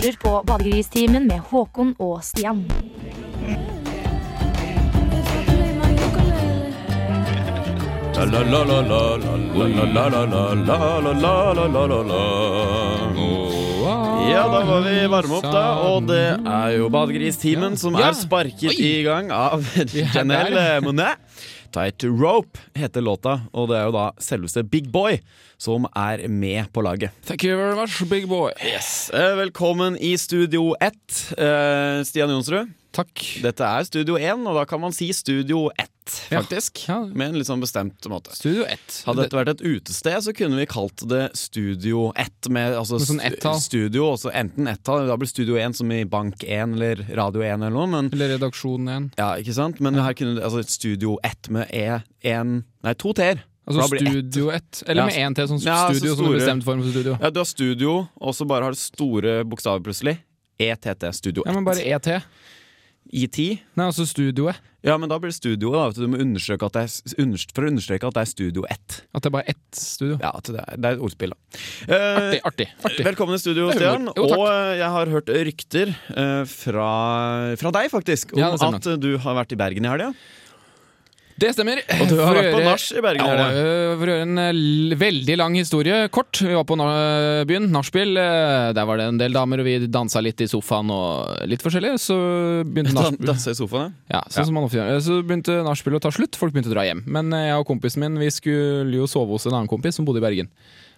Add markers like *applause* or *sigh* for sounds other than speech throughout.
hører på Badegristimen med Håkon og Stian. Ja, da var vi varme opp, da. Og det er jo Badegristimen som er sparket i gang av Janelle Monet. Tight Rope heter låta, og det er jo da selveste Big Boy som er med på laget. Thank you very much, big boy. Yes. Eh, Velkommen i Studio 1, eh, Stian Jonsrud. Takk. Dette er Studio 1, og da kan man si Studio 1, faktisk. Ja. Med en litt sånn bestemt måte. Studio 1. Hadde dette vært et utested, så kunne vi kalt det Studio 1. Med, altså, Med sånn ett-tall. Studio, også enten ett-tall, da blir Studio 1 som i Bank 1 eller Radio 1 eller noe. Men, Eller redaksjonen 1. ja, ikke sant? Men her kunne altså, Studio 1 med E1 Nei, to T-er. Altså. Studio 1. Eller med én T sånn ja, så studio som en bestemt form for studio. Ja, du har studio, og så bare har du store bokstaver plutselig. ETT, Studio 1. Ja, men bare ET. IT. Nei, altså studioet. Ja, men da blir det studioet, Da. Du må understreke at det er, for å understreke at det er Studio 1. At det er bare ett studio. Ja, at det er, det er et ordspill, da. Eh, Artig, artig. artig. Velkommen i studio, Stian. Og eh, jeg har hørt rykter eh, fra, fra deg, faktisk, om Ja, at du har vært i Bergen i helga. Det stemmer. Og du har vært på nach i Bergen Ja, for å gjøre en eh, veldig lang historie kort. Vi var på byen, nachspiel. eh, Der var det en del damer, og vi dansa litt i sofaen og litt forskjellig. Så begynte *laughs* nachspiel Danse i sofaen, ja, sånn Ja. som man ofte gjør. Så begynte nachspielet å ta slutt. Folk begynte å dra hjem. Men eh, jeg og kompisen min vi skulle jo sove hos en annen kompis som bodde i Bergen.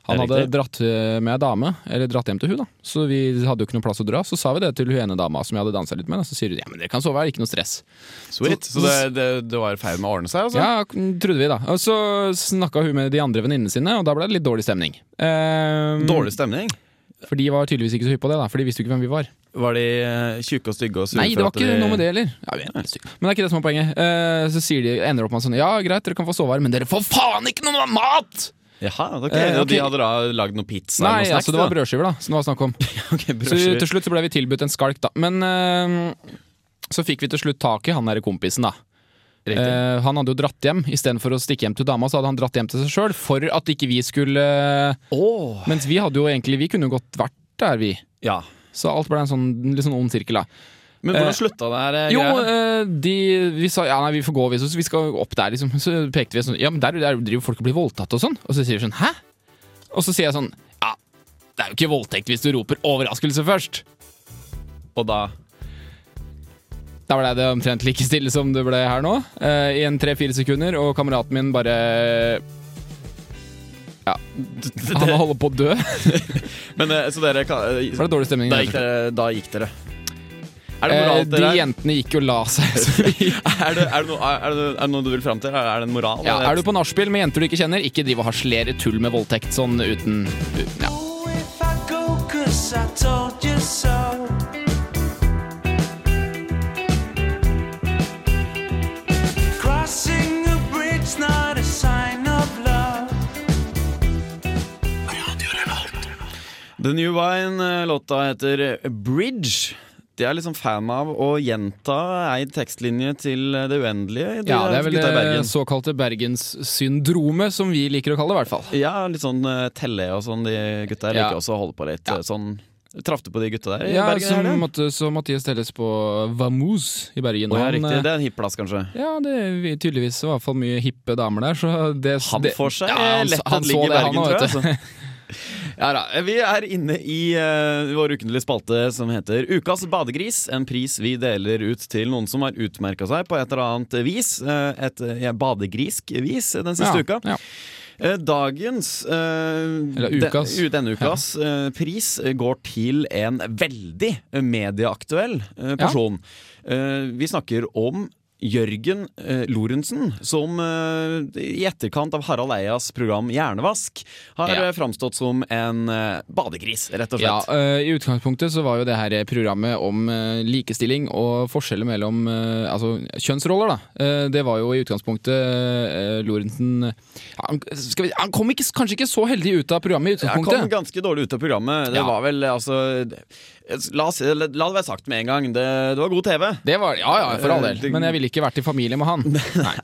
Han hadde dratt eh, med dame, eller dratt hjem til hun da Så vi hadde jo ikke noe plass å dra. Så sa vi det til hun ene dama som jeg hadde dansa litt med. Da. så sier hun ja, men dere kan sove her, ikke noe stress. Sweet. Så det, det, det var i ferd med å ordne seg, altså? Ja, trodde vi da. Og så snakka hun med de andre venninnene sine, og da ble det litt dårlig stemning. Um, Dårlig stemning? For de var tydeligvis ikke så hypp på det, da, for de visste jo ikke hvem vi var. Var de eh, tjukke og stygge og Nei, det var ikke de- noe med det heller. Ja. Men det er ikke det som er poenget. Uh, så sier de, ender opp med sånn Ja, greit, dere kan få sove her, men dere får faen ikke noe mat! Jaha, ok. Eh, Og de hadde da lagd noe pizza Nei, noe snacks? altså det var brødskiver, da, som det var snakk om. *laughs* okay, Så til slutt så ble vi tilbudt en skalk, da. Men eh, så fikk vi til slutt tak i han derre kompisen, da. Eh, han hadde jo dratt hjem. Istedenfor å stikke hjem til dama, så hadde han dratt hjem til seg sjøl. For at ikke vi skulle Åh. Mens vi hadde jo egentlig Vi kunne jo godt vært der, vi. Ja. Så alt ble en sånn litt sånn ond sirkel, da. Men hvordan Eh, slutta det her? eh, Jo, eh, de, vi sa ja, nei, vi får gå, vi, vi skal opp der, liksom. Så pekte vi sånn Ja, men der, der driver folk og blir voldtatt og sånn. Og så sier vi sånn Hæ? Og så sier jeg sånn Ja, det er jo ikke voldtekt hvis du roper overraskelse først. Og da Da ble det omtrent like stille som det ble her nå, eh, i en tre-fire sekunder, og kameraten min bare Ja, han holder på å dø. *laughs* Men så dere Var det dårlig stemning? da, gikk dere, da gikk dere. Er det Eh, moral til de det? her? jentene gikk jo la seg. *laughs* Er det, er, det noe, er, det, er det noe du vil fram til? Er det en moral? Ja, er du på nachspiel med jenter du ikke kjenner, ikke driv og harselere tull med voldtekt sånn uten, ja. The New Wine, eh, låta heter Bridge. De er liksom fan av å gjenta ei tekstlinje til det uendelige. de ja, det er vel det Bergen. såkalte bergenssyndromet, som vi liker å kalle det, i hvert fall. Ja, litt sånn uh, telle og sånn. De gutta her Ja. liker også å holde på litt. Ja. Sånn Traff du på de gutta der i Ja, Bergen? så, eller? måtte, så Mathias telles på Vamoose i Bergen. Oh, ja, riktig. eh, Det er en hipp plass, kanskje. Ja, det er tydeligvis i hvert fall mye hippe damer der, så det Han får seg ja, han, lett han han så i Bergen, tror jeg. vet du. Altså. *laughs* Ja da, Vi er inne i uh, vår ukentlige spalte som heter Ukas badegris. En pris vi deler ut til noen som har utmerka seg på et eller annet vis. Uh, et ja, badegrisk vis den siste Ja, uka. ja. Eh, Dagens eh, Eller ukas. Den, denne ukas eh, pris går til en veldig medieaktuell eh, person. Eh, vi snakker om Jørgen eh, Lorentzen, som eh, i etterkant av Harald Eias program Hjernevask har Ja. eh, framstått som en eh, badegris, rett og Ja, slett. eh, I utgangspunktet så var jo det her programmet om eh, likestilling og forskjeller mellom altså, kjønnsroller. da. Det var jo i utgangspunktet Lorentzen han, vi, han kom ikke, kanskje ikke så heldig ut av programmet i utgangspunktet? Han kom ganske dårlig ut av programmet. Det Ja. var vel altså La, oss, la det være sagt med en gang, det, det var god TV. Det var, Ja ja, for all del. Eh, Men jeg ville ikke vært i familie med han. *laughs* Nei.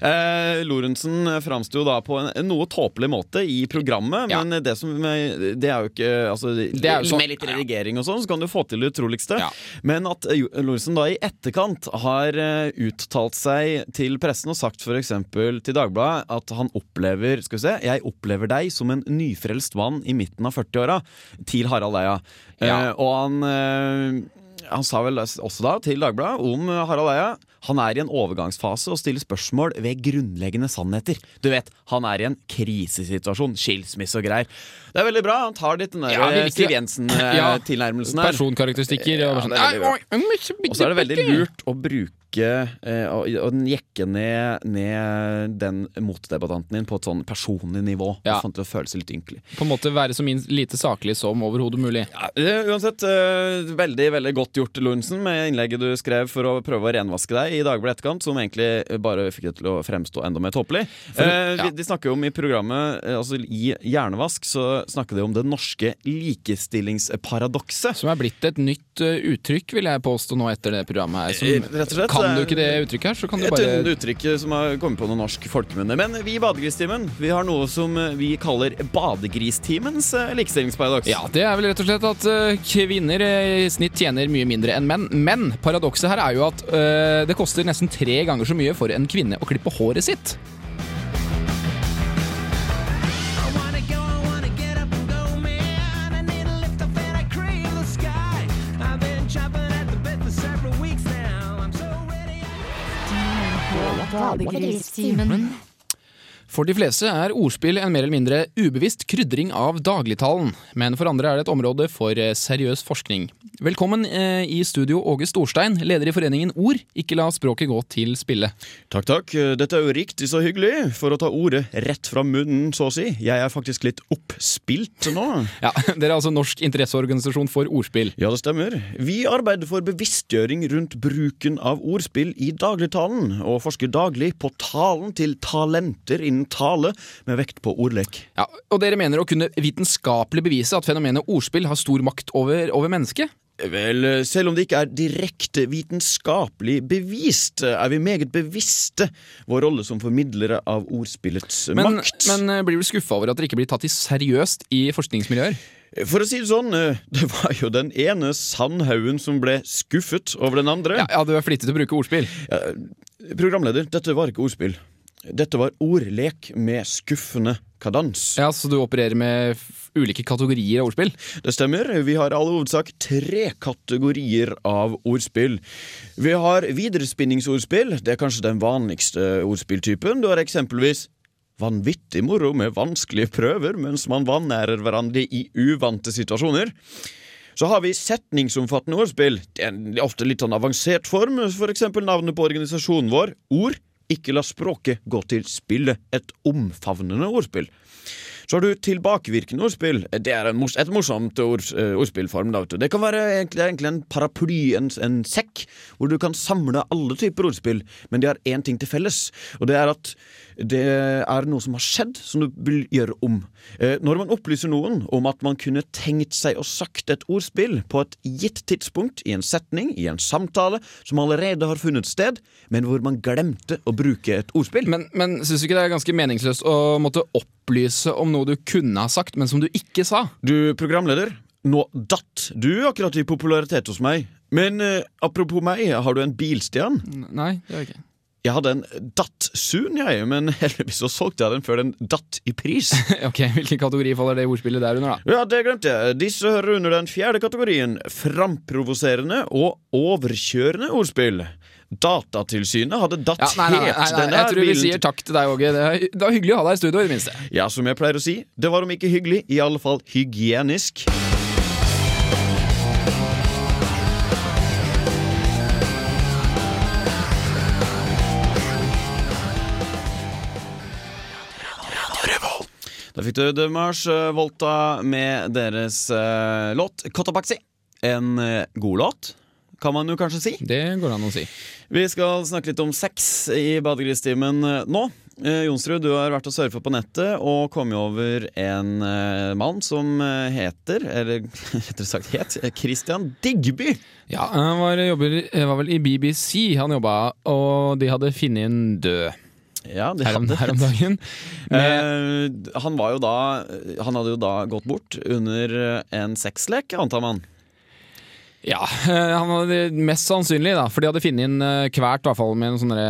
Eh, Lorentzen framsto da på en, en noe tåpelig måte i programmet, Ja. men det som Det er jo ikke altså, Det er jo sånn- Med litt redigering og sånn, så kan du få til det utroligste. Ja. Men at eh, Lorentzen da i etterkant har eh, uttalt seg til pressen og sagt f.eks. til Dagbladet at han opplever Skal vi se Jeg opplever deg som en nyfrelst mann i midten av 40-åra. Til Harald Eia. Ja. Eh, og han eh, han sa vel også da til Dagbladet om eh, Harald Eia Han er i en overgangsfase og stiller spørsmål ved grunnleggende sannheter. Du vet, Han er i en krisesituasjon. Skilsmisse og greier. Det er veldig bra. Han tar litt den der Ja, eh. Siv Jensen-tilnærmelsen *laughs* her. Personkarakteristikker. Ja, og sånn, er. «Nei, oi, Og så er det veldig lurt å bruke eh, og, jekke ned, ned den motdebattanten din på et sånn personlig nivå. Ja. Sånn å det føles litt ynkelig. På en måte være så minst lite saklig som overhodet mulig. Ja, uansett, eh, veldig veldig godt gjort, Lorentzen, med innlegget du skrev for å prøve å renvaske deg i Dagbladet etterkant, som egentlig bare fikk det til å fremstå enda mer tåpelig. Eh, ja. de, snakker jo om i programmet, altså i Hjernevask, så snakker de om det norske likestillingsparadokset. Som er blitt et nytt uttrykk, vil jeg påstå nå etter det programmet her. Som, Eh, kan du eh, ikke det uttrykket her, så kan du bare Et uttrykk som har kommet på noe norsk folkemunne. Men vi i Badegristimen vi har noe som vi kaller Badegristimens eh, likestillingsparadoks. Ja, det er vel rett og slett at uh, kvinner uh, i snitt tjener mye mindre enn menn. Men paradokset her er jo at øh, det koster nesten tre ganger så mye for en kvinne å klippe håret sitt. Badegristimen. For de fleste er ordspill en mer eller mindre ubevisst krydring av dagligtalen, men for andre er det et område for eh, seriøs forskning. Velkommen eh, i studio Åge Storstein, leder i foreningen Ord. Ikke la språket gå til spille. Takk, takk. Dette er jo riktig så hyggelig, for å ta ordet rett fra munnen, så å si. Jeg er faktisk litt oppspilt nå. *laughs* Ja, Dere er altså Norsk interesseorganisasjon for ordspill. Ja, det stemmer. Vi arbeider for bevisstgjøring rundt bruken av ordspill i dagligtalen, og forsker daglig på talen til talenter innen tale, med vekt på ordlek. Ja, og dere mener å kunne vitenskapelig bevise at fenomenet ordspill har stor makt over, over mennesket? Vel, selv om det ikke er direkte vitenskapelig bevist, er vi meget bevisste vår rolle som formidlere av ordspillets Men, makt. men eh, blir du skuffa over at dere ikke blir tatt i seriøst i forskningsmiljøer? For å si det sånn, eh, det var jo den ene sandhaugen som ble skuffet over den andre. Ja, ja, du er flittig til å bruke ordspill. Programleder, dette var ikke ordspill. Dette var ordlek med skuffende kadans. Ja, Så du opererer med ulike kategorier av ordspill? Det stemmer. Vi har i all hovedsak tre kategorier av ordspill. Vi har viderespinningsordspill. Det er kanskje den vanligste ordspilltypen. Du har eksempelvis vanvittig moro med vanskelige prøver mens man vanærer hverandre i uvante situasjoner. Så har vi setningsomfattende ordspill. Det er ofte litt sånn avansert form, for eksempel navnet på organisasjonen vår. Ord. Ikke la språket gå til spillet, Et omfavnende ordspill. Så har du tilbakevirkende ordspill. Det er et morsomt eh, ordspillform. Da. Det kan være egentlig, egentlig en paraply, en, en sekk, hvor du kan samle alle typer ordspill, men de har én ting til felles, og det er at det er noe som har skjedd, som du vil gjøre om. Eh, når man opplyser noen om at man kunne tenkt seg å sagt et ordspill på et gitt tidspunkt, i en setning, i en samtale, som allerede har funnet sted, men hvor man glemte å bruke et ordspill Men, men syns du ikke det er ganske meningsløst å måtte opplyse om noe du kunne ha sagt, men som du ikke sa? Du, programleder, nå datt du akkurat i popularitet hos meg. Men eh, apropos meg, har du en bil, Stian? Nei, det har jeg ikke. Jeg hadde en Datt-Sun, jeg, men *laughs* heldigvis så solgte jeg den før den datt i pris. *laughs* ok, Hvilken kategori faller det ordspillet der under, da? Ja, det glemte jeg. Disse hører under den fjerde kategorien, framprovoserende og overkjørende ordspill. Datatilsynet hadde datt Ja, nei, nei, nei, helt denne Jeg tror vi sier takk til deg, Åge. Det var hyggelig å ha deg i studio, i det minste. Ja, som jeg pleier å si, det var om ikke hyggelig, i alle fall hygienisk. Da fikk du The Mars eh, Volta med deres uh, låt Kotopaxi. En uh, god låt, kan man jo kanskje si. Det går an å si. Vi skal snakke litt om sex i Badegristimen nå. Uh, Jonsrud, du har vært og surfa på nettet og kommet over en mann som heter, eller *laughs* rettere sagt het, Christian Digby. Ja, Han var, jobber, var vel i BBC han jobba, og de hadde funnet en død. Ja, det her om, her om dagen. *laughs* Med, uh, han var jo da Han hadde jo da gått bort under en sexlek, antar man. Ja, eh, *laughs* han hadde mest sannsynlig, da, for de hadde funnet inn eh, hvert, i hvert fall med noen sånne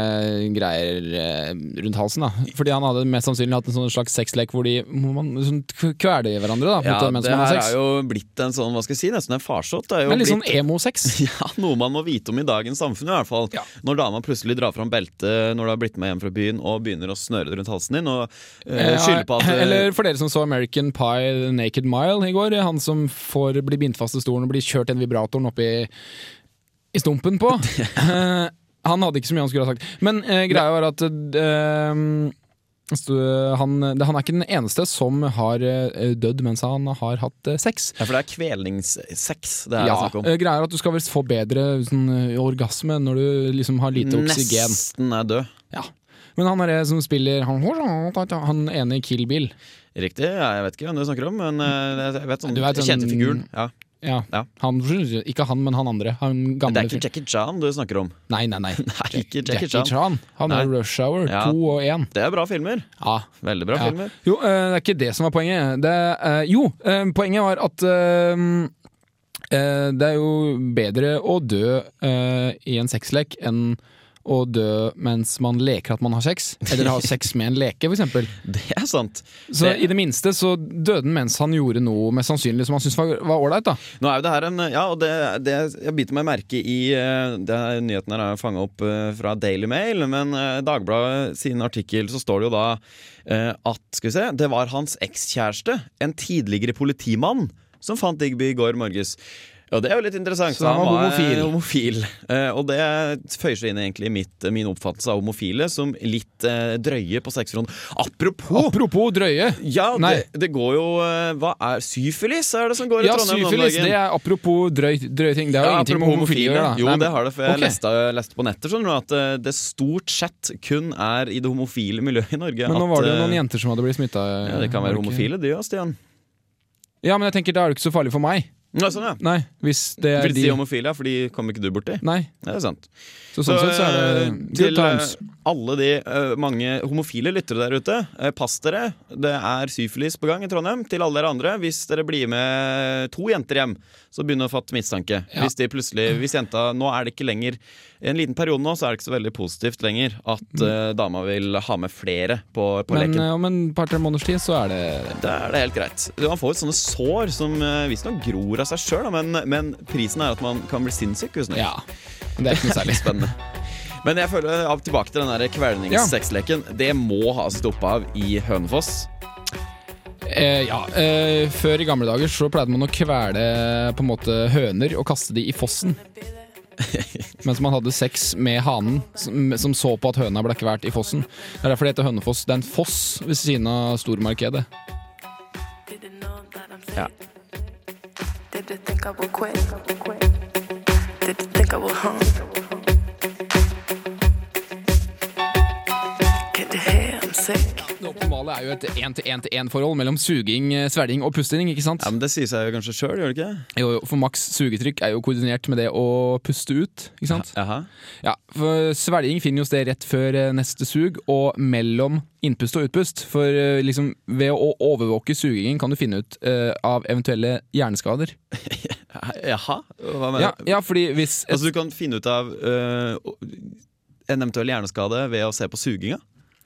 greier eh, rundt halsen. da Fordi han hadde mest sannsynlig hatt en sånn slags sexlek hvor de man, sånn, kveler hverandre da Ja, det har her er jo blitt en sånn, hva skal jeg si, nesten en farsott. Det Men litt sånn blitt emo-sex. *laughs* ja, noe man må vite om i dagens samfunn, i hvert fall. Ja. Når dama plutselig drar fram beltet når du har blitt med hjem fra byen og begynner å snøre det rundt halsen din og eh, skylder på at eh, Eller for dere som så American Pie Naked Mile i går. Han som får bli bindt fast i stolen og blir kjørt den vibratoren oppi i stumpen på. *laughs* Eh, han hadde ikke så mye han skulle ha sagt. Men eh, greia var at eh, han, han er ikke den eneste som har eh, dødd mens han har hatt sex. Ja, for det er kvelningssex det er Ja, snakk om. greia er at du skal vel få bedre sånn, orgasme når du liksom har lite oksygen. Nesten er død. Ja. Men han er det som spiller han, han ene i Kill Bill. Riktig. Ja, jeg vet ikke hvem du snakker om, men jeg vet sånn vet jeg kjente figuren. Ja. Ja. Ja. Han, ikke han, men han andre. Han gamle det er ikke. Jackie Chan du snakker om. Nei, nei, nei. *laughs* Nei, ikke Jackie Chan. Han er Nei. Rush Hour Ja. 2 og 1. Det er bra filmer. Ja. Veldig bra Ja. filmer. Jo, eh, det er ikke det som var poenget. Det, eh, jo, eh, poenget var at det er jo bedre å dø i en sexlek enn å dø mens man leker at man har sex. Eller ha sex med en leke, eksempel. *laughs* Det er sant. Så Det- i det minste så døde han mens han gjorde noe mest sannsynlig som han syntes var ålreit, da. Nå er jo det her en Ja, og det, det jeg biter meg merke i eh, det her, Nyheten her er fanga opp eh, fra Daily Mail, men eh, Dagbladet sin artikkel så står det jo da at Skal vi se Det var hans ekskjæreste, en tidligere politimann, som fant Digby i går morges. Og det er jo litt interessant. Så han var homofil. homofil. Eh, og det føyer seg inn egentlig i mitt, min oppfattelse av homofile som litt eh, drøye på sexfront. Apropos! Apropos drøye. Ja, det, det går jo eh, Hva er syfilis? Er det som går i Ja, Trondheim om syfilis, dagen? det er apropos drøy, drøye ting. Det har jo ingenting med homofile å gjøre. Jo, Nei, det har det, for jeg okay. leste, leste på nettet skjønner du, at det stort sett kun er i det homofile miljøet i Norge. Men nå at, var det jo noen jenter som hadde blitt smitta. Ja, Det kan være homofile, de òg, Stian. Ja, men jeg tenker da er det ikke så farlig for meg. Ja, sånn, ja. Nei, hvis det er Vil de si homofile, for de kommer ikke du borti. Nei, Det er sant. så sånn sett så er det eh, til times. eh, alle de uh, mange homofile lyttere der ute, uh, pass dere. Det er syfilis på gang i Trondheim. Til alle dere andre, hvis dere blir med to jenter hjem, så begynner å fatte mistanke. Ja. Hvis de plutselig, hvis jenta Nå er det ikke lenger I en liten periode nå så er det ikke så veldig positivt lenger at uh, dama vil ha med flere på, på Men leken. Men om en par-tre måneders tid så er det Da er det helt greit. Man får jo sånne sår som uh, visstnok gror av seg sjøl, men, men prisen er at man kan bli sinnssyk. visstnok. Ja. Det er ikke noe særlig. Spennende. *laughs* Men jeg føler av tilbake til den kvelningssexleken. Ja. Det må ha stoppa av i Hønefoss. Eh, ja, eh, Før i gamle dager så pleide man å kvele på en måte høner og kaste de i fossen. *laughs* Mens man hadde sex med hanen, som, som så på at høna ble kvalt i fossen. Det er derfor det heter Hønefoss. Det er en foss ved siden av stormarkedet. Ja. Did you think I would quit? Did you think I would hum? Det optimale er jo et én-til-én-til-én-forhold mellom suging, svelging og pusting. ikke sant? ja, Men det sier seg jo kanskje sjøl, gjør det ikke? Jo, for maks sugetrykk er jo koordinert med det å puste ut. ikke sant? Jaha. Ja, for Svelging finner jo sted rett før eh, neste sug, og mellom innpust og utpust. For eh, liksom, ved å overvåke sugingen kan du finne ut uh, av eventuelle hjerneskader. *laughs* Jaha? Hva mener Ja, du? ja, fordi hvis et, Altså du kan finne ut av uh, en eventuell hjerneskade ved å se på suginga?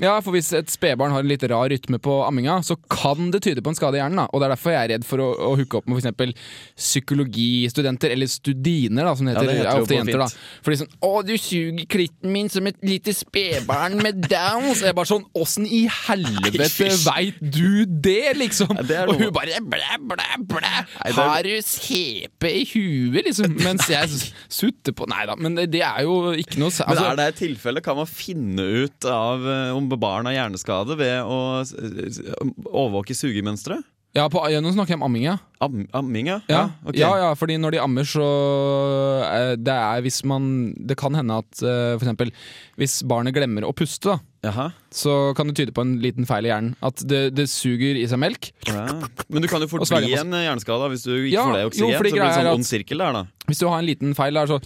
Ja, for hvis et spedbarn har en litt rar rytme på amminga, så kan det tyde på en skade i hjernen. da. Og Det er derfor jeg er redd for å, å hooke opp med f.eks. psykologistudenter, eller studiner, da, som det Ja, det heter er ofte jenter, da. For de er sånn 'Å, du suger klitten min som et lite spedbarn med downs'. Jeg er bare sånn 'Åssen i helvete veit du det', liksom? Ja, det og hun bare 'blæ, blæ, blæ'. Har du CP i huet, liksom? Mens jeg sutter på Nei da, men det, det er jo ikke noe altså, Men er det et tilfelle? Kan man finne ut av øh, om barn har hjerneskade ved å overvåke sugemønsteret? Ja, på, nå snakker jeg om amming, ja. Am amming, ja? Ja, Okay. ja, ja, fordi når de ammer, så eh, Det er hvis man Det kan hende at eh, for eksempel hvis barnet glemmer å puste, da, Jaha. så kan det tyde på en liten feil i hjernen. At det, det suger i seg melk. Ja. Men du kan jo fort bli en hjerneskade hvis du ikke får det oksygen. Jo, så blir det sånn ond sirkel der, da. Hvis du har en liten feil der, så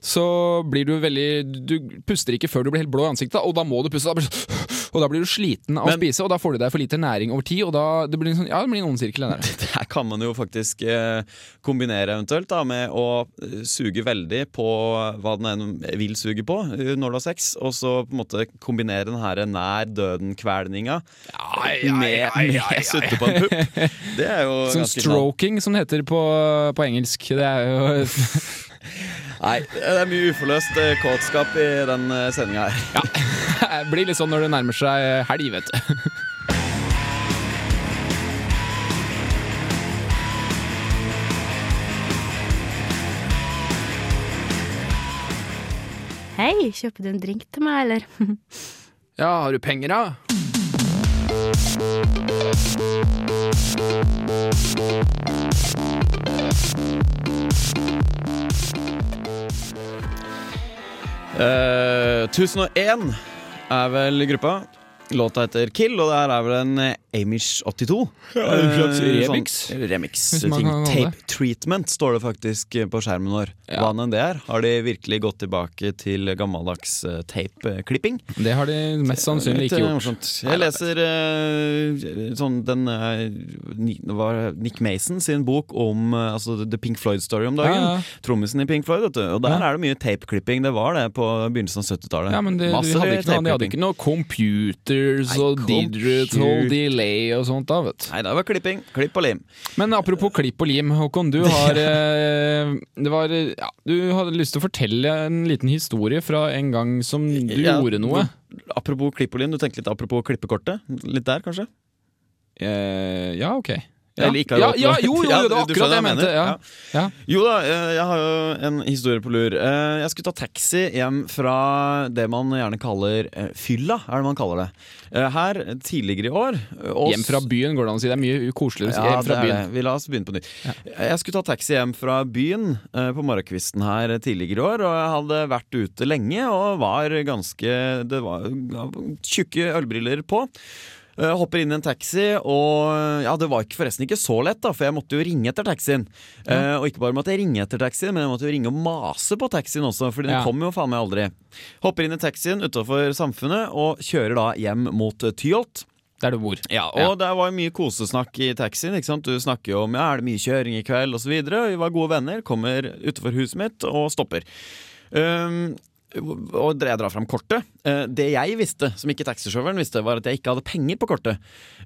så blir du veldig Du puster ikke før du blir helt blå i ansiktet, og da må du puste. Og da blir du sliten av å spise, og da får du deg for lite næring over tid, og da det blir sånn, ja, det blir en ond sirkel. *laughs* Det her kan man jo faktisk eh, kombinere eventuelt da, med å eh, suge veldig på hva den enn vil suge på eh, når du har sex, og så på en måte kombinere den her nær døden-kvelninga med, med sutte på en pupp. Det er jo Sånn stroking, som det heter på, på engelsk. Det er jo *laughs* Nei, det er mye uforløst eh, kåtskap i den uh, sendinga her. *laughs* Det blir litt sånn når det nærmer seg helg, vet du. *laughs* Hei, kjøper du en drink til meg, eller? *laughs* Ja, har du penger, da? Eh, 1001 er vel gruppa. Låta heter Kill, og det her er vel en Amish82. en slags Eh, remix. Sånn, remix ting. Tape treatment står det faktisk eh, på skjermen vår. Ja. Hva enn det er. Har de virkelig gått tilbake til gammeldags eh, tape-klipping? Det har de mest sannsynlig ikke eh, gjort. morsomt. Jeg leser eh, sånn den eh, var Nick Mason sin bok om altså The Pink Floyd Story om dagen. Ja, ja. Trommisen i Pink Floyd, vet du. Og der Ja. er det mye tape-klipping. Det var det på begynnelsen av 70-tallet. Ja, men det, de, Masse hadde ikke noe, hadde ikke noe computers Nei, og digital compute- delay og sånt da, vet. Nei, det var klipping. Klipp og lim. Men apropos klipp og lim, Håkon. Du *laughs* har eh, Det var ja, Du hadde lyst til å fortelle en liten historie fra en gang som du Ja, gjorde noe. Apropos klipp og lim, du tenkte litt apropos klippekortet? Litt der, kanskje? Eh, ja, ok. Ja. Eller ikke har ja, ja, jo, jo, *laughs* jo, det var akkurat det jeg mente. Ja. Ja. Jo da, eh, jeg har jo en historie på lur. Eh, Jeg skulle ta taxi hjem fra det man gjerne kaller eh, fylla, er det man kaller det. Her tidligere i år oss... Hjem fra byen, går det an å si. Det er mye koseligere å si hjem fra byen. Vi la oss begynne på nytt. Jeg skulle ta taxi hjem fra byen på morgenkvisten her tidligere i år, og jeg hadde vært ute lenge og var ganske Det var tjukke ølbriller på. Eh, hopper inn i en taxi, og ja, det var ikke, forresten ikke så lett, da, for jeg måtte jo ringe etter taxien. Eh, og ikke bare måtte jeg ringe etter taxien, men jeg måtte jo ringe og mase på taxien også, Fordi den Ja. kom jo faen meg aldri. Hopper inn i taxien utafor Samfunnet og kjører da hjem mot eh, Tyholt. Der du bor. Ja, og det var jo mye kosesnakk i taxien. ikke sant? Du snakker jo om ja, er det mye kjøring i kveld osv. Vi var gode venner, kommer utenfor huset mitt og stopper. Um, og jeg drar fram kortet. Eh, det jeg visste, som ikke taxisjåføren visste, var at jeg ikke hadde penger på kortet.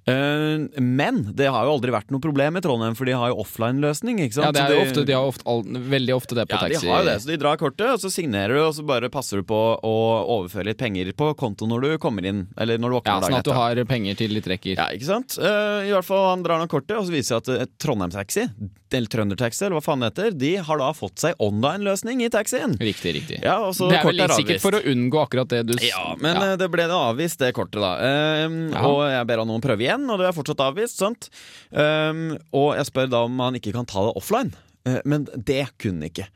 Eh, men det har jo aldri vært noe problem i Trondheim, for de har jo offline-løsning. ikke sant? Ja, det er jo ofte, de har ofte, veldig ofte det på ja, taxi. de har jo det, så de drar kortet, og så signerer du, og så bare passer du på å overføre litt penger på konto når du kommer inn. Eller når du våkner Ja, dagen Sånn at du har penger til litt rekker. Ja, ikke sant? Eh, I hvert fall Han drar nå kortet, og så viser det seg at Trondheim-taxi, eller Trønder-taxi, eller hva faen det heter, de har da fått seg online-løsning i taxien. Riktig, riktig. Ja, og så det er kortet sikkert avvist. for å unngå akkurat det du Ja, men ja. det ble det avvist, det kortet, da. Um. Og jeg ber han om å prøve igjen, og det er fortsatt avvist. sant? Um, og jeg spør da om han ikke kan ta det offline. Eh, Men det kunne han ikke.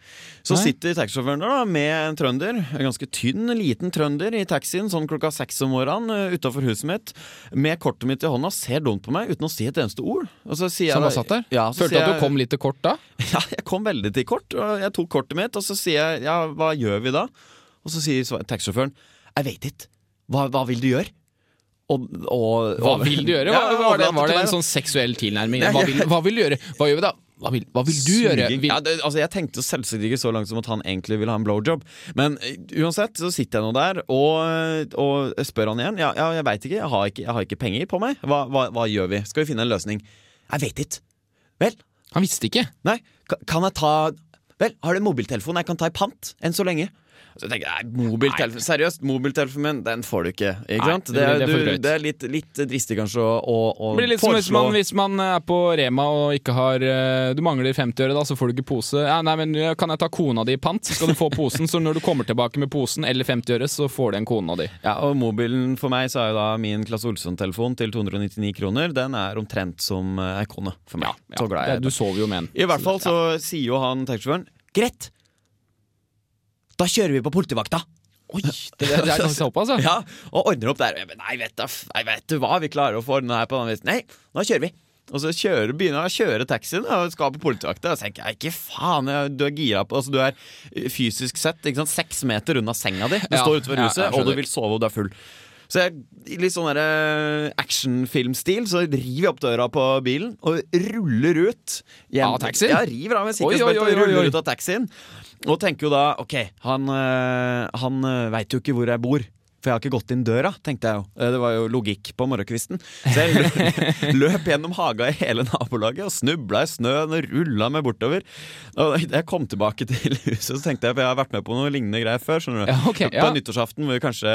Så Nei. sitter taxisjåføren der da med en trønder, en ganske tynn, liten trønder i taxien sånn klokka seks om morgenen utafor huset mitt, med kortet mitt i hånda, ser dumt på meg uten å si et eneste ord. Og så sier Som jeg satt der? Ja, så Følte du at du kom litt til kort da? *laughs* ja, jeg kom veldig til kort, og jeg tok kortet mitt, og så sier jeg ja, hva gjør vi da? Og så sier taxisjåføren jeg vet ikke. Hva, hva vil du gjøre? Og, og, Hva vil du gjøre? Hva, var, det, var det en sånn seksuell tilnærming? Hva vil, hva vil du gjøre? Hva gjør vi da? Hva vil, hva vil du gjøre? Vil, Ja, det, altså jeg tenkte selvsagt ikke så langt som at han egentlig ville ha en blowjob. Men eh, uansett så sitter jeg nå der og, og spør han igjen. Ja, ja jeg veit ikke. Ikke, jeg har ikke penger på meg. Hva, hva, hva gjør vi? Skal vi finne en løsning? Jeg vet ikke. Vel, han visste ikke. nei, kan jeg ta Vel, har du en mobiltelefon jeg kan ta i pant enn så lenge? Så jeg tenker nei, mobiltelefon, Seriøst, mobiltelefonen min, den får du ikke. ikke sant? det Det, er, det er du, det er litt, litt dristig kanskje å, å, å Det blir litt som hvis man, hvis man er på Rema og ikke har eh, Du mangler 50 øre, da, så får du ikke pose. Ja, nei, men Kan jeg ta kona di i pant, så skal du få *laughs* posen. Så når du kommer tilbake med posen eller 50 øre, så får du en kona di. Ja, og mobilen for meg så er jo da min Klasse Olsson-telefon til 299 kroner. Den er omtrent som eh, ei kone for meg. så glad jeg er Du sover jo med en. I hvert fall så sier jo han taxisjåføren Greit, da kjører vi på politivakta. Oi, det, det er *laughs* ganske såpass, altså. Ja, og ordner opp der. Nei, vet du, nei, vet du hva, vi klarer å få ordna her på den visen. Nei, nå kjører vi. Og så kjører, begynner jeg å kjøre taxien og skal på politivakta. Og så tenker jeg ikke faen, du er gira på altså, Du er fysisk sett ikke sant, seks meter unna senga di. Du Ja, står utenfor huset, og du vil sove, og du er full. Så jeg, i litt sånn eh, actionfilmstil så river jeg opp døra på bilen og ruller ut. hjem- Av taxien? Ja, river av med sikkerhetsbeltet og ruller ut av taxien. Og tenker jo da OK, han, øh, han øh, veit jo ikke hvor jeg bor. For jeg har ikke gått inn døra, tenkte jeg jo. Eh, Det var jo logikk på morgenkvisten. Så jeg løp, *laughs* løp gjennom haga i hele nabolaget og snubla i snøen og rulla meg bortover. Og jeg kom tilbake til huset, så tenkte jeg, for jeg har vært med på noe lignende greier før. skjønner du Ja, ok, På nyttårsaften hvor kanskje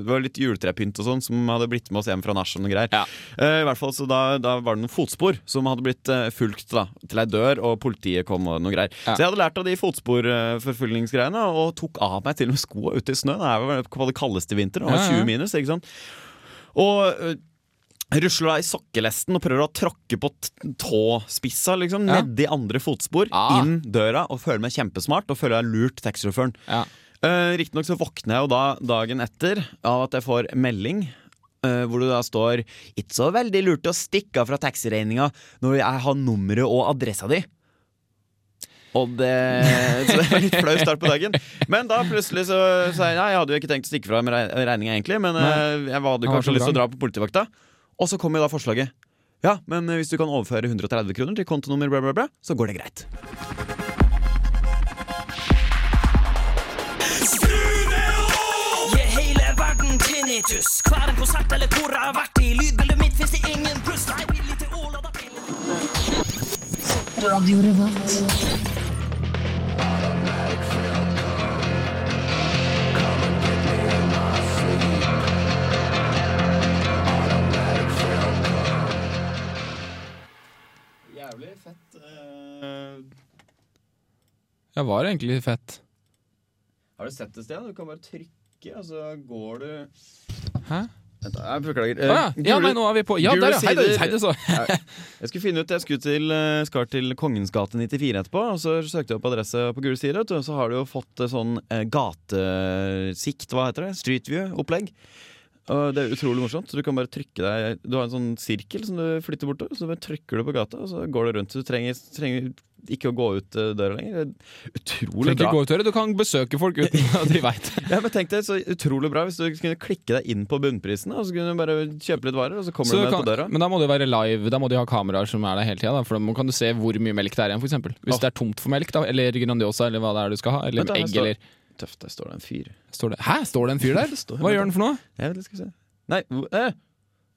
Det var litt juletrepynt og sånn som hadde blitt med oss hjem fra nach og greier. Ja. Eh, I hvert fall, så da, da var det noen fotspor som hadde blitt uh, fulgt da, til ei dør, og politiet kom og noe greier. Ja. Så jeg hadde lært av de fotsporforfølgningsgreiene og tok av meg til og med skoa ute i snøen. Det var på det kaldeste vinteren, det var Ja, ja. 20 minus, ikke sant. Og øh, Rusler da i sokkelesten og prøver å tråkke på tåspissa liksom, Ja. nedi andre fotspor, Ah. inn døra, og føler meg kjempesmart og føler jeg har lurt taxisjåføren. Ja. Uh, Riktignok så våkner jeg jo da dagen etter av at jeg får melding. eh, hvor det da står 'Ikke så veldig lurt å stikke av fra taxiregninga når jeg har nummeret og adressa di'. Og det, *laughs* så det var litt flau start på dagen. Men da plutselig så sa jeg nei, jeg hadde jo ikke tenkt å stikke fra med regninga, egentlig. Men Nei. jeg hadde kanskje lyst til å dra på politivakta. Og så kom jo da forslaget. Ja, men hvis du kan overføre 130 kroner til kontonummer, bla, bla, bla, så går det greit. Radio hele tinnitus. Hver en konsert eller hvor jeg har vært i. Lydbildet mitt fins det ingen pluss. Nei, villig til å la deg pille. Jævlig Det var egentlig fett. Har du sett det sted? Du kan bare trykke, og så går du Hæ? Vent, jeg beklager. Ah, ja. ja, nei, nå er vi på. Ja, der, ja. Hei, det, hei, det så. Jeg skulle finne ut, jeg skulle til, eh, skal til Kongens gate 94 etterpå, og så søkte jeg opp adresse på gule sider, og så har du jo fått eh, sånn eh, gatesikt, hva heter det? Street view-opplegg. Og det er utrolig morsomt. så Du kan bare trykke deg Du har en sånn sirkel som du flytter bortover, så bare trykker du på gata, og så går du rundt. Du trenger, trenger ikke å gå ut eh, døra lenger. Det er Du Utrolig bra. gå ut døra, du kan besøke folk uten *laughs* at de veit Ja, men tenk deg så utrolig bra hvis du kunne klikke deg inn på bunnprisene, og så kunne du bare kjøpe litt varer, og så kommer Så du med kan- på døra. Men da må det være live, da må de ha kameraer som er der hele tida. For da kan du se hvor mye melk det er igjen, eksempel. Hvis oh. det er tomt for melk, da, eller Grandiosa, eller hva det er du skal ha. Eller da, egg, står- eller Tøft, der står det en fyr. står det, Hæ, står det en fyr der? *laughs* Hva gjør han for noe? Jeg vet, skal vi se. Nei, eh.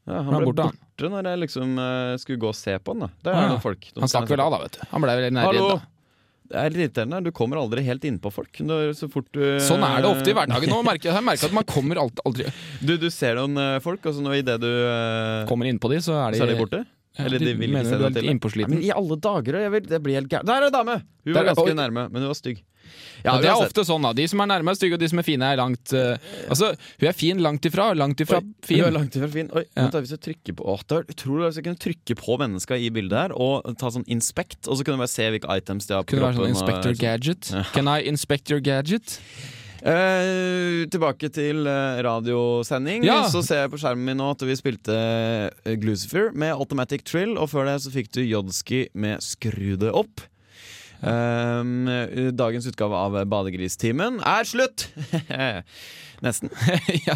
Ja, han Han ble borte, borte, han. når jeg liksom uh, skulle gå og se på han. da Ah, er ja. noen folk. Han stakk vel av, da, vet du. Han ble vel nær Hallo! da. Det er litt irriterende. Du kommer aldri helt innpå folk. Så fort du Sånn er det ofte i hverdagen nå. *laughs* merker Jeg jeg merker at man kommer aldri Du, du ser noen eh, folk, og så idet du eh, Kommer innpå de, så er de Så er de borte? Ja, Eller de vil ikke se deg til? Men I alle dager, jeg vil, det blir helt gærent. Der er det dame! Hun Der var ganske nærme, men hun var stygg. Ja, det er ofte sånn, da. De som er nærme er stygge, og de som er fine er langt uh, Altså, hun er fin langt ifra, langt ifra Oi, fin. Hun er langt ifra fin. Oi, Ja. vent hvis jeg trykker på Åh, Det utrolig hvis jeg kunne trykke på menneska i bildet her og ta sånn inspect, og så kunne vi bare se hvilke items de har på Kunne være sånn kroppen. og- Inspector Gadget. Can I inspect your gadget? Eh, tilbake til eh, radiosending. Ja. Så ser jeg på skjermen min nå at vi spilte eh, Glucifer med Automatic Trill, og før det så fikk du Jodski med Skru det opp. Um, dagens utgave av Badegristimen er slutt! *laughs* Nesten. *laughs* ja.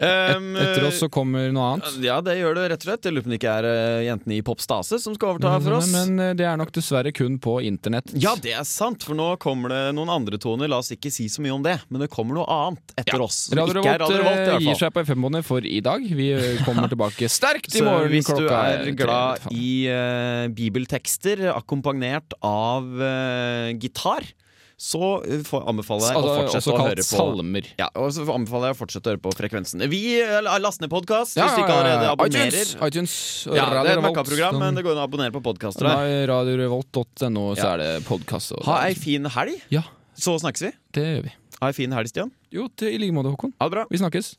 Um, Etter oss så kommer noe annet. Ja, det gjør det rett og slett. Jeg lurer på om det ikke er uh, jentene i Popstase som skal overta for oss. Men, men eh, det er nok dessverre kun på internett. Ja, det er sant, for nå kommer det noen andre toner. La oss ikke si så mye om det, men det kommer noe annet etter Ja. oss. Radio Revolt eh, gir seg på FM-båndet for i dag. Vi kommer *laughs* tilbake sterkt i Så morgen hvis du er glad i uh, bibeltekster akkompagnert av uh, gitar, så eh, anbefaler jeg å Altså, fortsette å høre på salmer. ja, og så anbefaler jeg å fortsette å høre på frekvensen. Vi eh, laster ned podkast Ja, hvis du ikke allerede abonnerer. iTunes, iTunes Ja, det er et. Maca-program, men det går an å abonnere på podkaster der. er radiorevolt.no, så er det podkast. Ha ei fin helg, Ja, så snakkes vi. det gjør vi. Ha ei fin helg, Stian. Jo, i like måte, Håkon. Ha det bra. Vi snakkes.